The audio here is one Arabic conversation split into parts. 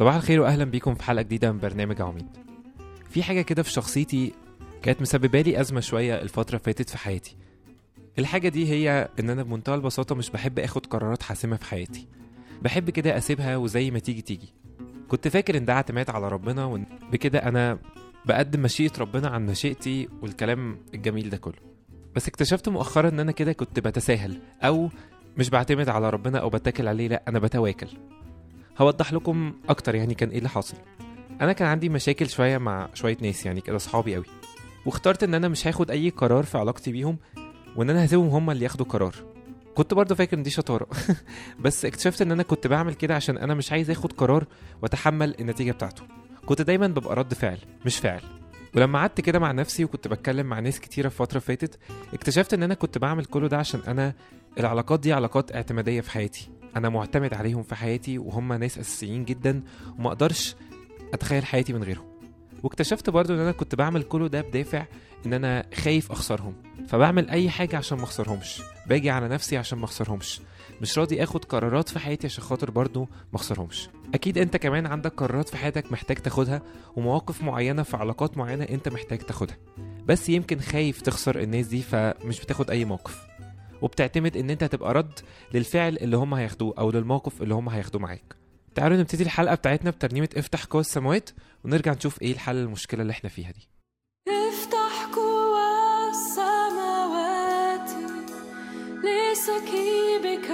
صباح الخير واهلا بيكم في حلقة جديدة من برنامج عميد. في حاجة كده في شخصيتي كانت مسببة لي أزمة شوية الفترة فاتت في حياتي. الحاجة دي هي إن أنا بمنتهى البساطة مش بحب آخد قرارات حاسمة في حياتي. بحب كده أسيبها وزي ما تيجي تيجي. كنت فاكر إن ده اعتماد على ربنا وإن بكده أنا بقدم مشيئة ربنا عن مشيئتي والكلام الجميل ده كله. بس اكتشفت مؤخرا إن أنا كده كنت بتساهل أو مش بعتمد على ربنا أو بتكل عليه لأ أنا بتواكل. هوضح لكم أكتر يعني كان إيه اللي حاصل. أنا كان عندي مشاكل شوية مع شوية ناس يعني كده اصحابي قوي. واخترت إن أنا مش هاخد أي قرار في علاقتي بيهم وإن أنا هسيبهم هم اللي ياخدوا قرار. كنت برضه فاكر إن دي شطارة. بس اكتشفت إن أنا كنت بعمل كده عشان أنا مش عايز آخد قرار وأتحمل النتيجة بتاعته. كنت دايما ببقى رد فعل مش فعل ولما قعدت كده مع نفسي وكنت بتكلم مع ناس كتيرة في فترة فاتت اكتشفت إن أنا كنت بعمل كله ده عشان أنا العلاقات دي علاقات اعتمادية في حياتي. أنا معتمد عليهم في حياتي وهم ناس أساسيين جدا وما أقدرش أتخيل حياتي من غيرهم. واكتشفت برضو إن أنا كنت بعمل كله ده بدافع إن أنا خايف أخسرهم. فبعمل أي حاجة عشان ما أخسرهمش. باجي على نفسي عشان ما أخسرهمش. مش راضي آخد قرارات في حياتي عشان خاطر برضو ما أخسرهمش. أكيد أنت كمان عندك قرارات في حياتك محتاج تاخدها ومواقف معينة في علاقات معينة أنت محتاج تاخدها. بس يمكن خايف تخسر الناس دي فمش بتاخد أي موقف. وبتعتمد إن أنت هتبقى رد للفعل اللي هم هياخدوه أو للموقف اللي هم هياخدوه معاك. تعالوا نبتدي الحلقة بتاعتنا بترنيمة افتح قوى السماوات ونرجع نشوف إيه الحل للمشكلة اللي إحنا فيها دي. افتح قوى السماوات لسكيبك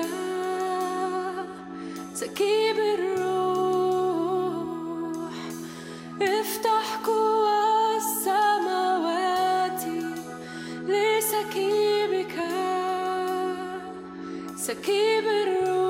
سكيب الروح. افتح قوى سكيب الروح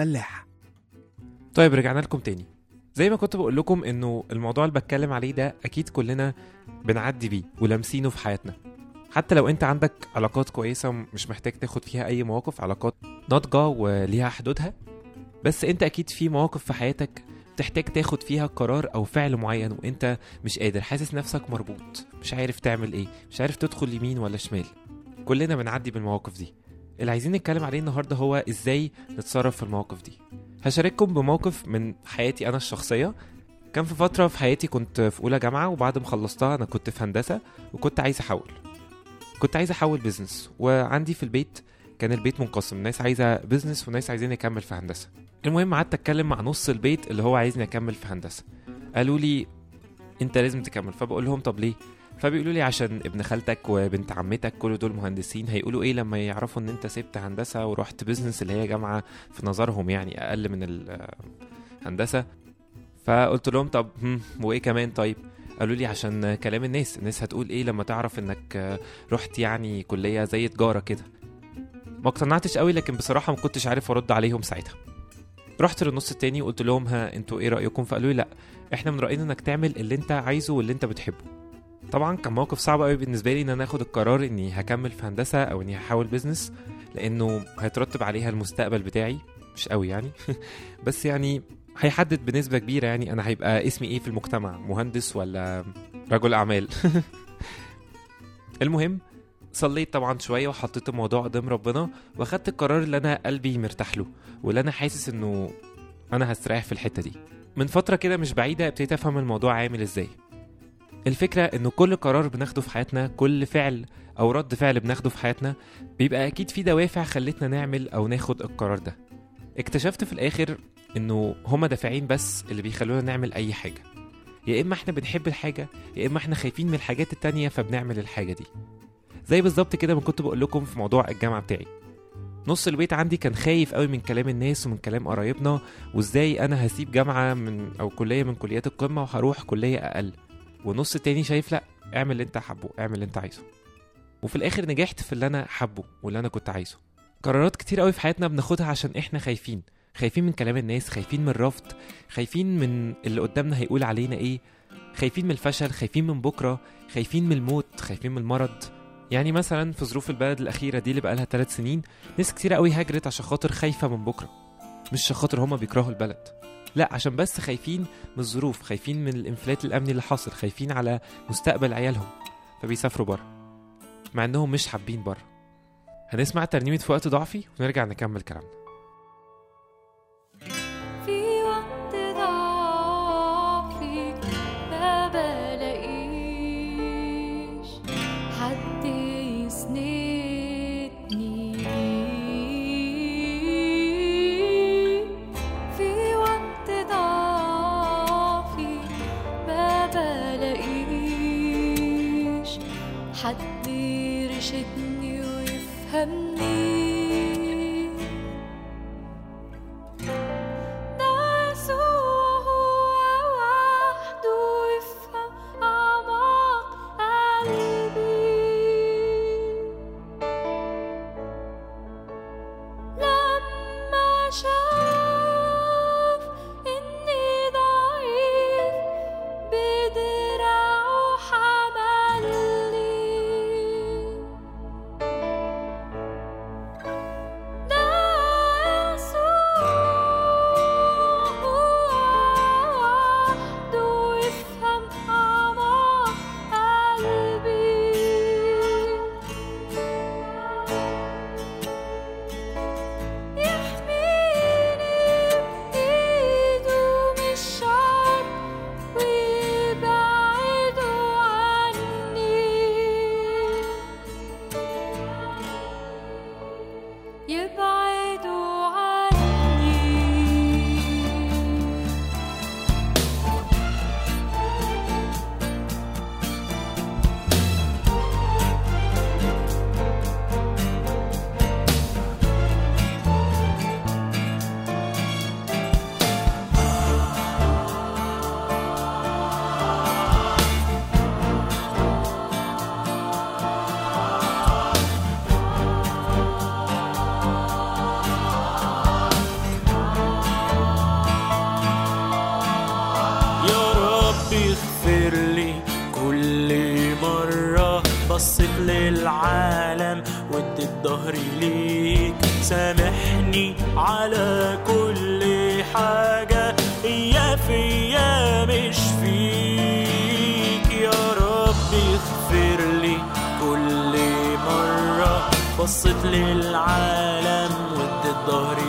راديو ملاح طيب رجعنا لكم تاني. زي ما كنت بقول لكم إنه الموضوع اللي بتكلم عليه ده أكيد كلنا بنعدي بيه ولامسينه في حياتنا. حتى لو أنت عندك علاقات كويسة مش محتاج تاخد فيها أي مواقف علاقات ناضجة وليها حدودها بس أنت أكيد في مواقف في حياتك تحتاج تاخد فيها قرار أو فعل معين وأنت مش قادر حاسس نفسك مربوط مش عارف تعمل إيه مش عارف تدخل يمين ولا شمال. كلنا بنعدي بالمواقف دي. اللي عايزين نتكلم عليه النهارده هو إزاي نتصرف في المواقف دي. هشارككم بموقف من حياتي أنا الشخصية. كان في فترة في حياتي كنت في أولى جامعة وبعد ما خلصتها أنا كنت في هندسة وكنت عايز أحول. كنت عايز أحول business وعندي في البيت كان البيت منقسم. ناس عايزة business وناس عايزين اكمل في هندسة. المهم قعدت أتكلم مع نص البيت اللي هو عايزني أكمل في هندسة. قالوا لي أنت لازم تكمل. فبقول لهم طب ليه؟ فبيقولوا لي عشان ابن خالتك وبنت عمتك كل دول مهندسين هيقولوا إيه لما يعرفوا إن أنت سبت هندسة ورحت بيزنس اللي هي جامعة في نظرهم يعني أقل من الهندسه فقلت لهم طب وإيه كمان طيب؟ قالوا لي عشان كلام الناس الناس هتقول إيه لما تعرف إنك رحت يعني كلية زي تجارة كده. ما اقتنعتش قوي لكن بصراحة ما كنتش عارف أرد عليهم ساعتها. رحت للنص التاني وقلت لهم ها أنتوا إيه رأيكم؟ فقالوا لي لأ إحنا من رأينا إنك تعمل اللي أنت عايزه واللي أنت بتحبه. طبعا كان موقف صعب قوي بالنسبة لي إن أنا آخد القرار إني هكمل في هندسة أو إني هحاول بيزنس لأنه هيترتب عليها المستقبل بتاعي. مش قوي يعني. بس يعني هيحدد بنسبة كبيرة يعني أنا هيبقى اسمي إيه في المجتمع مهندس ولا رجل أعمال. المهم صليت طبعا شوية وحطيت الموضوع قدام ربنا وأخدت القرار اللي أنا قلبي مرتاح له واللي أنا حاسس إنه أنا هستريح في الحتة دي. من فترة كده مش بعيدة ابتديت أفهم الموضوع عامل إزاي. الفكرة إنه كل قرار بناخده في حياتنا كل فعل أو رد فعل بناخده في حياتنا بيبقى أكيد في دوافع خلتنا نعمل أو ناخد القرار ده. اكتشفت في الآخر إنه هما دافعين بس اللي بيخلونا نعمل أي حاجة. يا إما إحنا بنحب الحاجة يا إما إحنا خايفين من الحاجات التانية فبنعمل الحاجة دي. زي بالظبط كده ما كنت بقول لكم في موضوع الجامعة بتاعي. نص البيت عندي كان خايف قوي من كلام الناس ومن كلام قرايبنا وإزاي أنا هسيب جامعة من أو كلية من كليات القمة وهروح كلية أقل. ونص التاني شايف لا اعمل اللي انت حابه اعمل اللي انت عايزه. وفي الآخر نجحت في اللي أنا حابه واللي أنا كنت عايزه. قرارات كتير قوي في حياتنا بناخدها عشان إحنا خايفين. خايفين من كلام الناس خايفين من الرفض خايفين من اللي قدامنا هيقول علينا إيه. خايفين من الفشل خايفين من بكرة خايفين من الموت خايفين من المرض. يعني مثلا في ظروف البلد الأخيرة دي اللي بقالها ثلاث سنين ناس كتير قوي هاجرت عشان خاطر خايفة من بكرة. مش عشان خاطر هما بيكرهوا البلد. لا عشان بس خايفين من الظروف خايفين من الانفلات الأمني اللي حاصل خايفين على مستقبل عيالهم فبيسافروا بره مع إنهم مش حابين بره. هنسمع ترنيمة في وقت ضعفي ونرجع نكمل كلامنا. بصيت للعالم واديت ظهري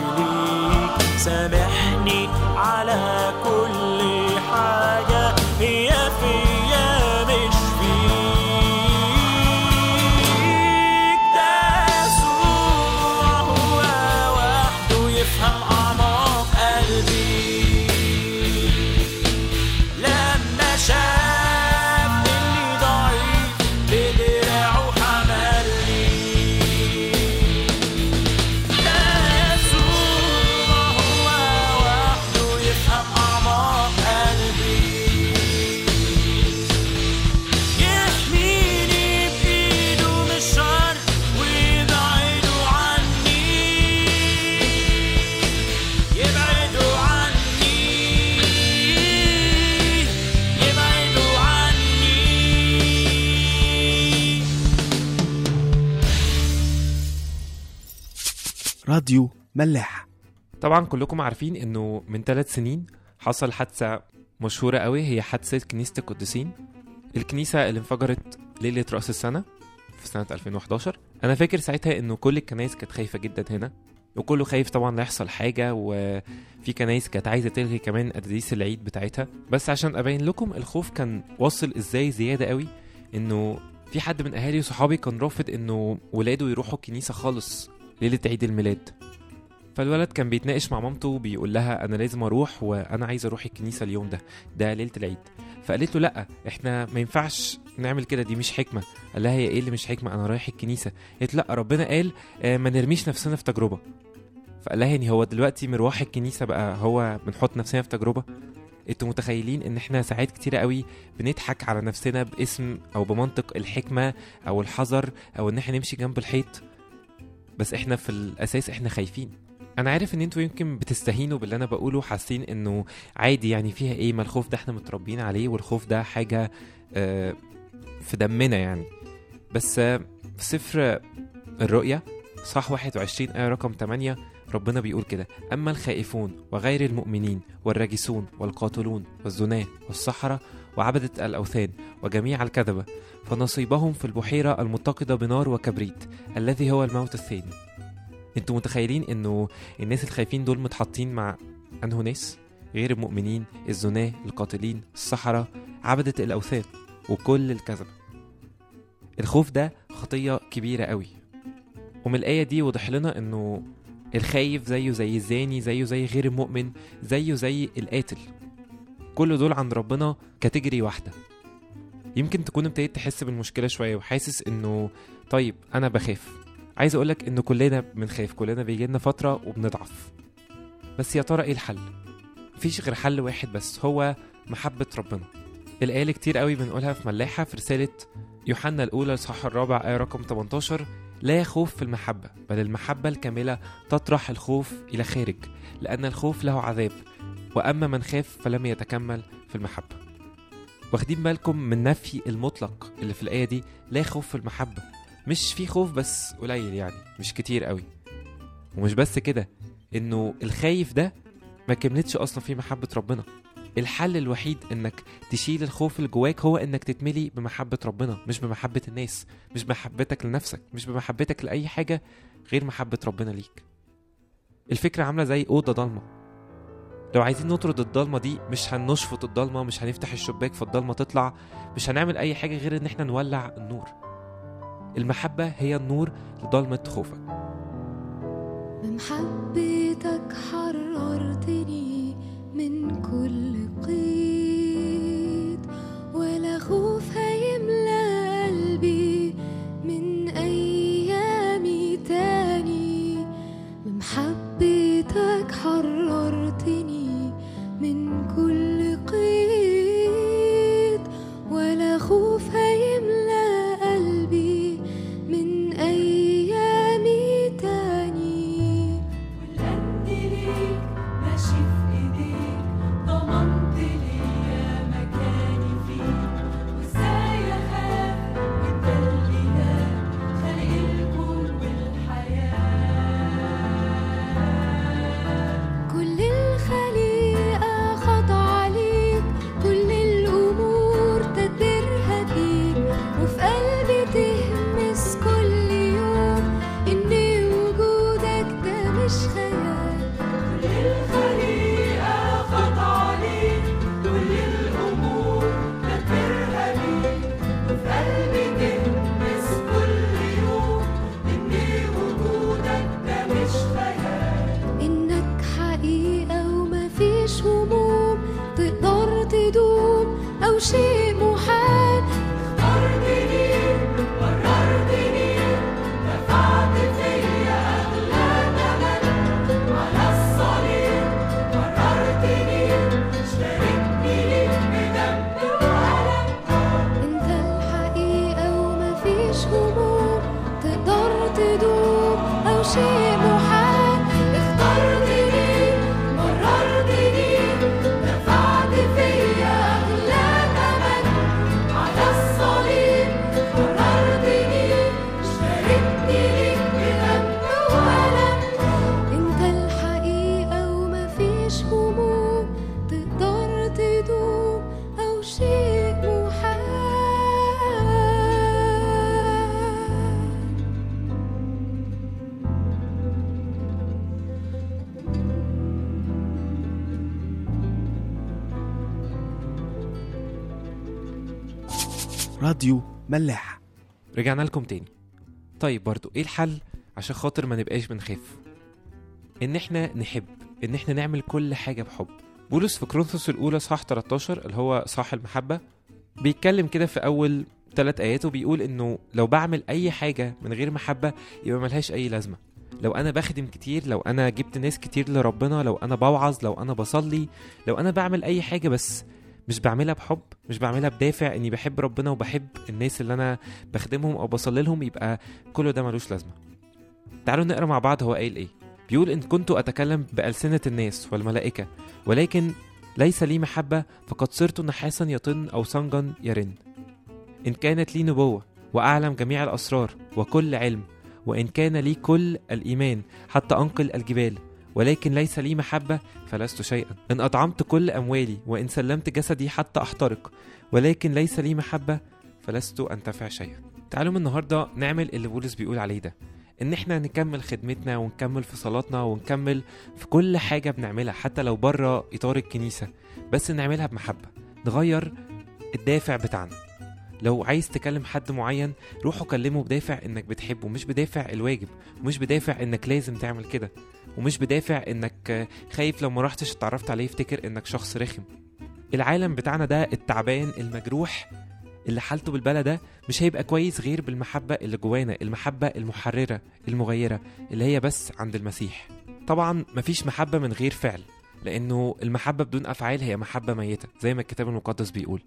راديو ملاح طبعا كلكم عارفين إنه من ثلاث سنين حصل حادثة مشهورة قوي هي حادثة كنيسة القديسين. الكنيسة اللي انفجرت ليلة رأس السنة في سنة 2011 أنا فاكر ساعتها إنه كل الكنايس كانت خايفة جدا هنا وكله خايف طبعا لا يحصل حاجة وفي كنايس كانت عايزة تلغي كمان قداسيس العيد بتاعتها. بس عشان أبين لكم الخوف كان واصل إزاي زيادة قوي إنه في حد من أهالي وصحابي كان رافض إنه ولاده يروحوا الكنيسة خالص. ليلة عيد الميلاد. فالولد كان بيتناقش مع مامته بيقول لها أنا لازم أروح وأنا عايز أروح الكنيسة اليوم ده ده ليلة العيد. فقالت له لأ إحنا ما ينفعش نعمل كده دي مش حكمة. قال لها هي إيه اللي مش حكمة؟ أنا رايح الكنيسة. قالت لأ ربنا قال آه، ما نرميش نفسنا في تجربة. فقال لها يعني هو دلوقتي مروح الكنيسة بقى هو بنحط نفسنا في تجربة؟ أنتوا متخيلين إن إحنا ساعات كتيرة قوي بنضحك على نفسنا باسم أو بمنطق الحكمة أو الحذر أو إن إحنا نمشي جنب الحيط؟ بس إحنا في الأساس إحنا خايفين. أنا عارف إن أنتوا يمكن بتستهينوا باللي أنا بقوله حاسين إنه عادي يعني فيها إيه ما الخوف ده إحنا متربيين عليه والخوف ده حاجة آه، في دمنا يعني. بس آه، في سفر الرؤيا صح 21 آية رقم 8 ربنا بيقول كده أما الخائفون وغير المؤمنين والراجسون والقاتلون والزناة والسحرة وعبدة الأوثان وجميع الكذبة فنصيبهم في البحيرة المتقدة بنار وكبريت الذي هو الموت الثاني. أنتوا متخيلين إنه الناس الخايفين دول متحطين مع انه ناس غير المؤمنين الزناة القاتلين السحرة عبدة الأوثان وكل الكذبة. الخوف ده خطية كبيرة قوي. ومن الآية دي وضح لنا إنه الخايف زيه زي الزاني زيه زي غير المؤمن زيه زي القاتل. كل دول عند ربنا كاتيجوري واحدة. يمكن تكون ابتديت تحس بالمشكلة شوية وحاسس إنه طيب أنا بخاف. عايز أقولك إن كلنا بنخاف كلنا بيجيلنا فترة وبنضعف. بس يا ترى إيه الحل؟ مفيش غير حل واحد بس هو محبة ربنا. الآية كتير قوي بنقولها في ملاحة في رسالة يوحنا الأولى الصح الرابع آية رقم 18 لا خوف في المحبة بل المحبة الكاملة تطرح الخوف إلى خارج لأن الخوف له عذاب وأما من خاف فلم يتكمل في المحبة. واخدين بالكم من نفي المطلق اللي في الآية دي لا خوف في المحبة. مش في خوف بس قليل يعني مش كتير قوي. ومش بس كده إنه الخايف ده ما كملتش أصلا في محبة ربنا. الحل الوحيد إنك تشيل الخوف اللي جواك هو إنك تتملي بمحبة ربنا مش بمحبة الناس مش بمحبتك لنفسك مش بمحبتك لأي حاجة غير محبة ربنا ليك. الفكرة عاملة زي أوضة ضلمة. لو عايزين نطرد الضلمة دي مش هنشفط الضلمة مش هنفتح الشباك فالضلمة تطلع مش هنعمل أي حاجة غير إن إحنا نولع النور. المحبة هي النور لضلمة خوفك. بمحبتك حررتني من كل قيد. खुशी راديو ملاح رجعنا لكم تاني. طيب برضو إيه الحل عشان خاطر ما نبقاش بنخاف؟ إن إحنا نحب إن إحنا نعمل كل حاجة بحب. بولس في كورنثوس الأولى صح 13 اللي هو صح المحبة بيتكلم كده في أول ثلاث آيات وبيقول إنه لو بعمل أي حاجة من غير محبة يبقى ملهاش أي لازمة. لو أنا بخدم كتير لو أنا جبت ناس كتير لربنا لو أنا بوعظ لو أنا بصلي لو أنا بعمل أي حاجة بس مش بعملها بحب مش بعملها بدافع إني بحب ربنا وبحب الناس اللي أنا بخدمهم أو بصلي لهم يبقى كل ده ملوش لازمة. تعالوا نقرأ مع بعض هو قايل إيه. بيقول إن كنت أتكلم بألسنة الناس والملائكة ولكن ليس لي محبة فقد صرت نحاسا يطن أو صنجا يرن. إن كانت لي نبوة وأعلم جميع الأسرار وكل علم وإن كان لي كل الإيمان حتى أنقل الجبال ولكن ليس لي محبة فلست شيئا. إن أطعمت كل أموالي وإن سلمت جسدي حتى أحترق ولكن ليس لي محبة فلست انتفع شيئا. تعالوا من النهارده نعمل اللي بولس بيقول عليه ده إن إحنا نكمل خدمتنا ونكمل في صلاتنا ونكمل في كل حاجة بنعملها حتى لو بره إطار الكنيسة بس نعملها بمحبة نغير الدافع بتاعنا. لو عايز تكلم حد معين روح كلمه بدافع إنك بتحبه مش بدافع الواجب ومش بدافع إنك لازم تعمل كده ومش بدافع إنك خايف لو ما رحتش اتعرفت عليه يفتكر إنك شخص رخم. العالم بتاعنا ده التعبان المجروح اللي حالته بالبلا ده مش هيبقى كويس غير بالمحبة اللي جوانا المحبة المحررة المغيرة اللي هي بس عند المسيح. طبعا مفيش محبة من غير فعل لأنه المحبة بدون أفعال هي محبة ميتة زي ما الكتاب المقدس بيقول.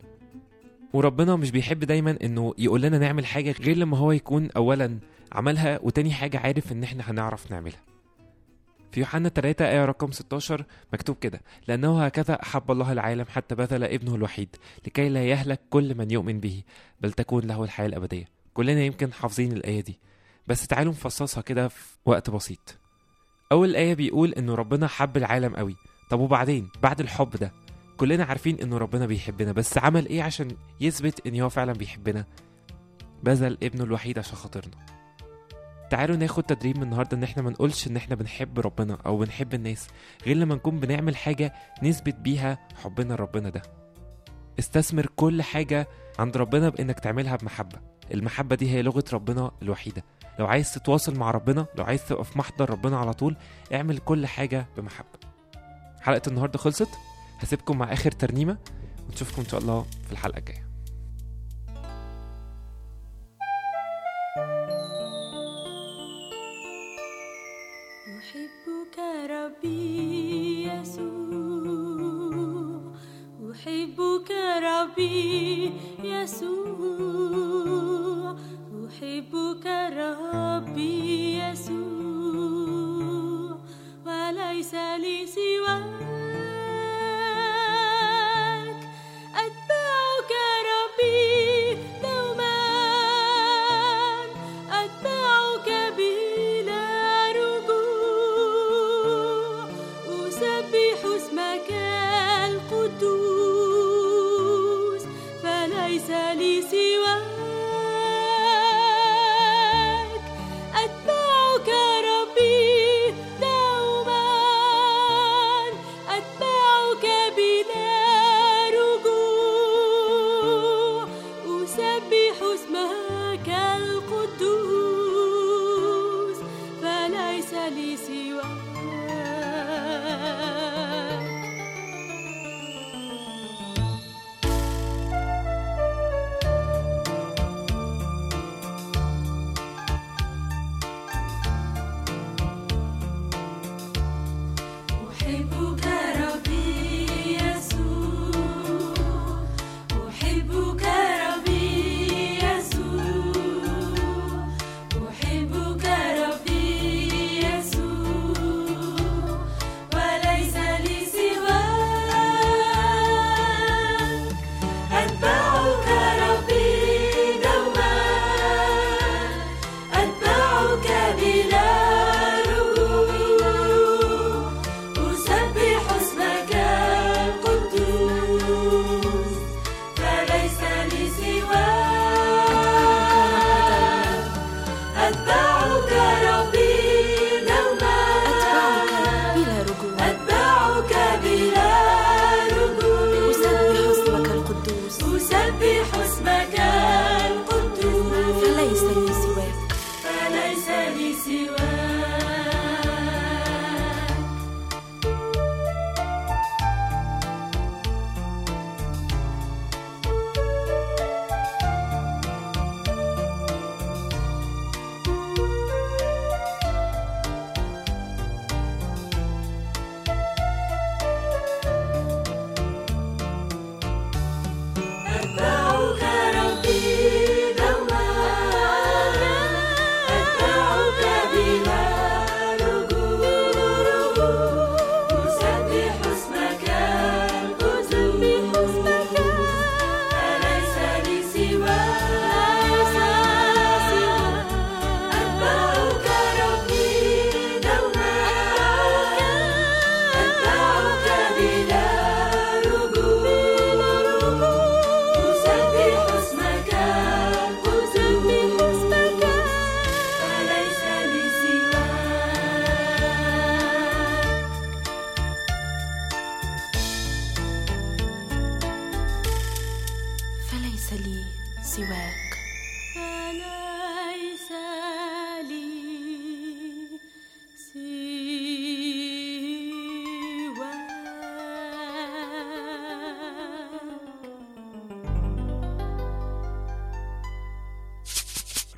وربنا مش بيحب دايما إنه يقول لنا نعمل حاجة غير لما هو يكون اولا عملها وتاني حاجة عارف إن إحنا هنعرف نعملها. في يوحنا 3 آية رقم 16 مكتوب كده لأنه هكذا أحب الله العالم حتى بذل ابنه الوحيد لكي لا يهلك كل من يؤمن به بل تكون له الحياة الأبدية. كلنا يمكن حافظين الآية دي. بس تعالوا نفصصها كده في وقت بسيط. أول آية بيقول إنه ربنا حب العالم قوي. طب وبعدين؟ بعد الحب ده. كلنا عارفين إنه ربنا بيحبنا بس عمل إيه عشان يثبت إن هو فعلا بيحبنا؟ بذل ابنه الوحيد عشان خاطرنا. تعالوا ناخد تدريب من النهارده إن إحنا ما نقولش إن إحنا بنحب ربنا أو بنحب الناس غير لما نكون بنعمل حاجة نثبت بيها حبنا لربنا ده. استثمر كل حاجة عند ربنا بإنك تعملها بمحبة. المحبة دي هي لغة ربنا الوحيدة. لو عايز تتواصل مع ربنا لو عايز تبقى في محضر ربنا على طول اعمل كل حاجة بمحبة. حلقة النهارده خلصت؟ هسيبكم مع آخر ترنيمة ونشوفكم إن شاء الله في الحلقة الجاية. أحبك ربي يسوع أحبك ربي يسوع.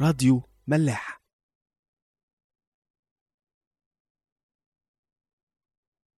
راديو ملاح.